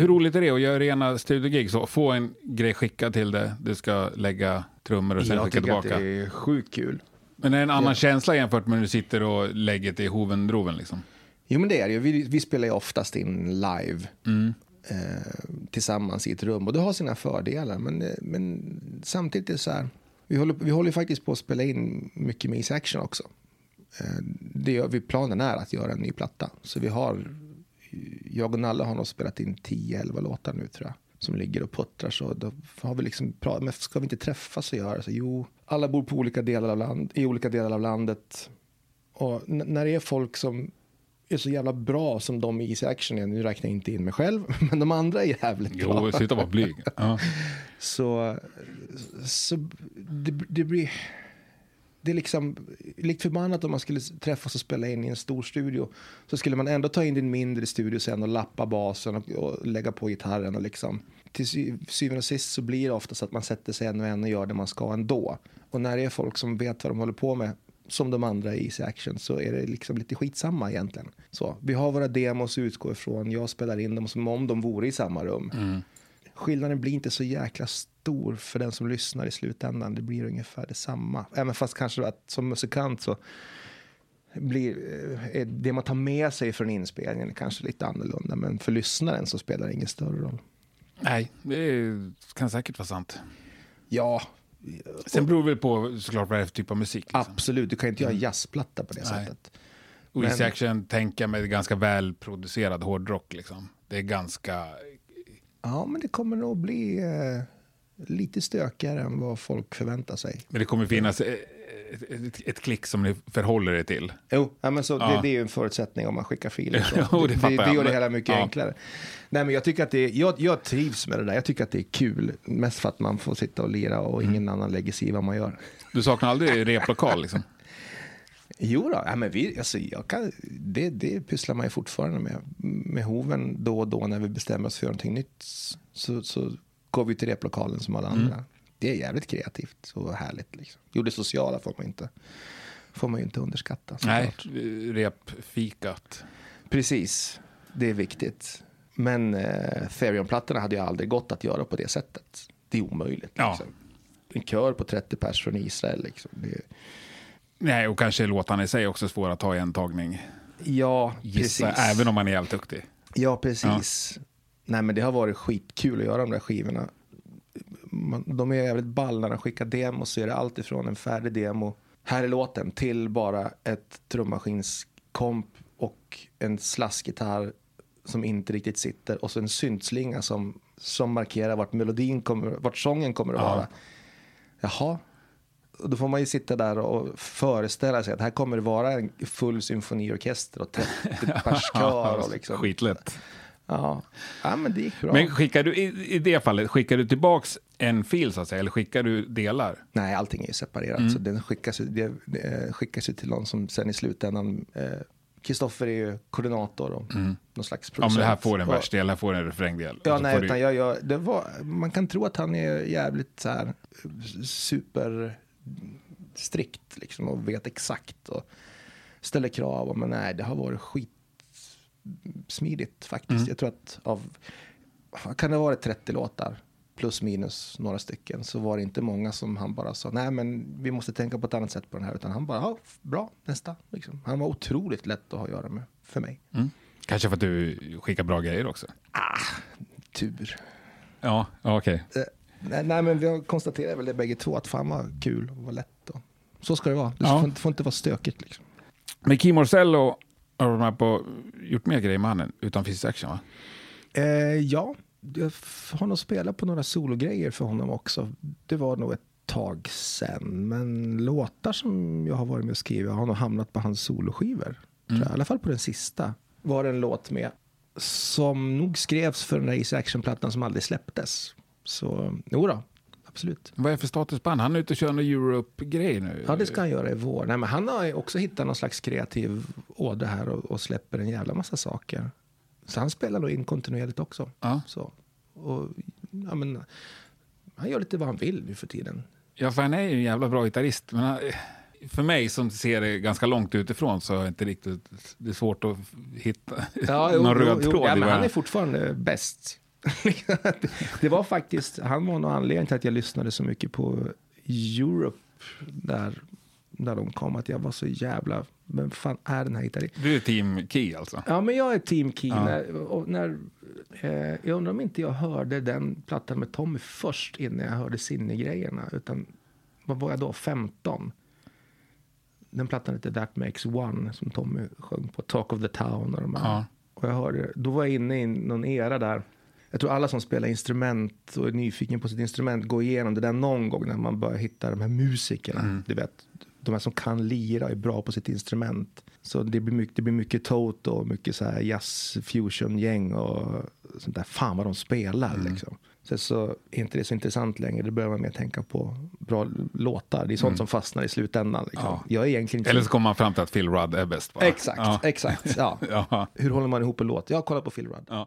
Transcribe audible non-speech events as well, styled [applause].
Hur roligt är det att göra rena studiogig? Så få en grej skickad till dig, du ska lägga trummor och sen jag skicka tycker tillbaka. att det är sjukt kul. Men är det en annan Ja. känsla jämfört med när du sitter och lägger det i hovendroven liksom? Jo men det är det ju. Vi, vi spelar ju oftast in live. Mm. eh, tillsammans i ett rum. Och det har sina fördelar. Men, eh, men samtidigt är det så här. Vi håller, vi håller faktiskt på att spela in mycket med Action också. Eh, det gör, vi, planen är att göra en ny platta. Så vi har, jag och Nalle har nog spelat in 10-11 låtar nu tror jag. Som ligger och puttrar så då har vi liksom pratat, men ska vi inte träffas och göra så? Jo, alla bor på olika delar av land, i olika delar av landet. Och när det är folk som är så jävla bra som de i Easy Action är, nu räknar jag inte in mig själv, [laughs] men de andra är jävligt bra. Jo, sluta vara blyg. Ja. [laughs] Så, så det, det blir... Det är liksom likt förbannat om man skulle träffas och spela in i en stor studio. Så skulle man ändå ta in din mindre studio sen och lappa basen och, och lägga på gitarren. Och liksom. Till sy- syvende och sist så blir det ofta så att man sätter sig en och en och gör det man ska ändå. Och när det är folk som vet vad de håller på med, som de andra i Easy Action, så är det liksom lite skitsamma egentligen. Så, vi har våra demos att utgå ifrån, jag spelar in dem som om de vore i samma rum mm skillnaden blir inte så jäkla stor för den som lyssnar i slutändan. Det blir ungefär detsamma. Även fast kanske att som musikant så blir eh, det man tar med sig från inspelningen kanske lite annorlunda. Men för lyssnaren så spelar det ingen större roll. Nej, det är, kan säkert vara sant. Ja, Sen beror det väl på såklart vad det är för typ av musik. Liksom. absolut. Du kan inte göra jazzplatta på det Nej. sättet. Och Easy men- Action tänker jag mig ganska välproducerad hårdrock. Liksom. Det är ganska... Ja, men det kommer nog bli eh, lite stökigare än vad folk förväntar sig. Men det kommer finnas eh, ett, ett, klick som ni förhåller er till. Jo, ja, men så Ja. Det, det är ju en förutsättning om man skickar filer. [laughs] Jo, det det, det, jag, gör det hela mycket ja. enklare. Nej, men jag, tycker att det jag, jag trivs med det där. Jag tycker att det är kul. Mest för att man får sitta och lira och ingen Mm. annan lägger sig i vad man gör. Du saknar aldrig replokal liksom? [laughs] Jo då, ja, men vi, alltså, kan, det, det pysslar man ju fortfarande med. Med hoven då och då när vi bestämmer oss för någonting nytt så, så går vi till replokalen som alla Mm. andra. Det är jävligt kreativt och härligt. Liksom. Jo, det sociala får man inte, får man ju inte underskatta. Nej, repfikat. Precis, det är viktigt. Men eh, Therion-plattorna hade ju aldrig gått att göra på det sättet. Det är omöjligt. Ja. Liksom. En kör på 30 pers från Israel. Liksom. Det, Nej, och kanske låtarna i sig också svåra att ta i en tagning. ja, Gissa, precis. även om man är jävligt duktig. Ja, precis. Nej, men det har varit skitkul att göra de där skivorna. Man, de är jävligt ball när de skickar demos. Så är det allt ifrån en färdig demo, här är låten, till bara ett trummaskinskomp och en slaskgitarr som inte riktigt sitter. Och så en syntslinga som, som markerar vart melodin kommer, vart sången kommer att Ja. vara. Jaha. Då får man ju sitta där och föreställa sig att här kommer det vara en full symfoniorkester och 30 pers kör. Och liksom. Skitlätt. Ja. ja, men det gick bra. Men skickar du, i, i det fallet, skickar du tillbaks en fil så att säga, eller skickar du delar? Nej, allting är ju separerat. Mm. Så den skickas, det, det skickas ju till någon som sen i slutändan... eh, Kristoffer är ju koordinator och någon slags Mm. Ja, men det här får en versdel, här får en refrängdel. Ja, Och så nej, får du- utan jag, jag, det var, man kan tro att han är jävligt så här eh, super strikt liksom och vet exakt och ställer krav. Men nej, det har varit skit smidigt faktiskt. Mm. Jag tror att av, kan det ha varit 30 låtar plus minus några stycken, så var det inte många som han bara sa, nej men vi måste tänka på ett annat sätt på den här, utan han bara, ja, bra, nästa. Liksom. Han var otroligt lätt att ha att göra med, för mig. Mm. Kanske för att du skickar bra grejer också? Ah, tur. Ja, okej. Okay. Nej, nej, men vi har konstaterat väl det bägge två, att fan vad kul och vad lätt. Och, så ska det vara. Det ja. får, får, inte vara stökigt. Liksom. Men Kim Morsello har varit med på, gjort mer grejer med mannen utan fysisk action va? Eh, ja, jag har nog spelat på några sologrejer för honom också. Det var nog ett tag sen. Men låtar som jag har varit med och skrivit har nog hamnat på hans soloskivor. Mm. I alla fall på den sista var det en låt med som nog skrevs för den där Easy Action-plattan som aldrig släpptes. Så jo då, absolut. Vad är för status på han? Han är ute och kör någon Europe-grej nu? Ja, det ska han göra i vår. Nej, men han har också hittat någon slags kreativ ådra här och, och, släpper en jävla massa saker. Så han spelar nog in kontinuerligt också. Ja. Så. Och, ja, men, han gör lite vad han vill nu för tiden. Ja, för han är ju en jävla bra gitarrist. Men han, för mig som ser det ganska långt utifrån så är det inte riktigt, det är svårt att hitta ja, [laughs] någon jo, röd tråd. Ja, men han är fortfarande bäst. Det var faktiskt, han var nog anledningen till att jag lyssnade så mycket på Europe där, där de kom. Att jag var så jävla, vem fan är den här gitarristen? Du är team Key alltså? Ja, men jag är team Key. Ja. När, när, eh, jag undrar om inte jag hörde den plattan med Tommy först innan jag hörde Sinne-grejerna. Utan vad var jag då, 15? Den plattan heter That Makes One som Tommy sjöng på Talk of the Town. Och, de ja. och jag hörde, då var jag inne i någon era där jag tror alla som spelar instrument och är nyfiken på sitt instrument går igenom det där någon gång när man börjar hitta de här musikerna. Mm. Du vet, de här som kan lira och är bra på sitt instrument. Så det blir mycket, det blir mycket Toto och mycket så här jazz fusion gäng och sånt där. Fan vad de spelar mm. liksom. Sen så är inte det så intressant längre. Då börjar man mer tänka på bra låtar. Det är sånt mm. som fastnar i slutändan. Liksom. Ja. Jag är egentligen Eller så kommer man fram till att Phil Rudd är bäst. Bara. Exakt, ja. exakt. Ja. [laughs] ja. Hur håller man ihop en låt? Jag kollar på Phil Rudd.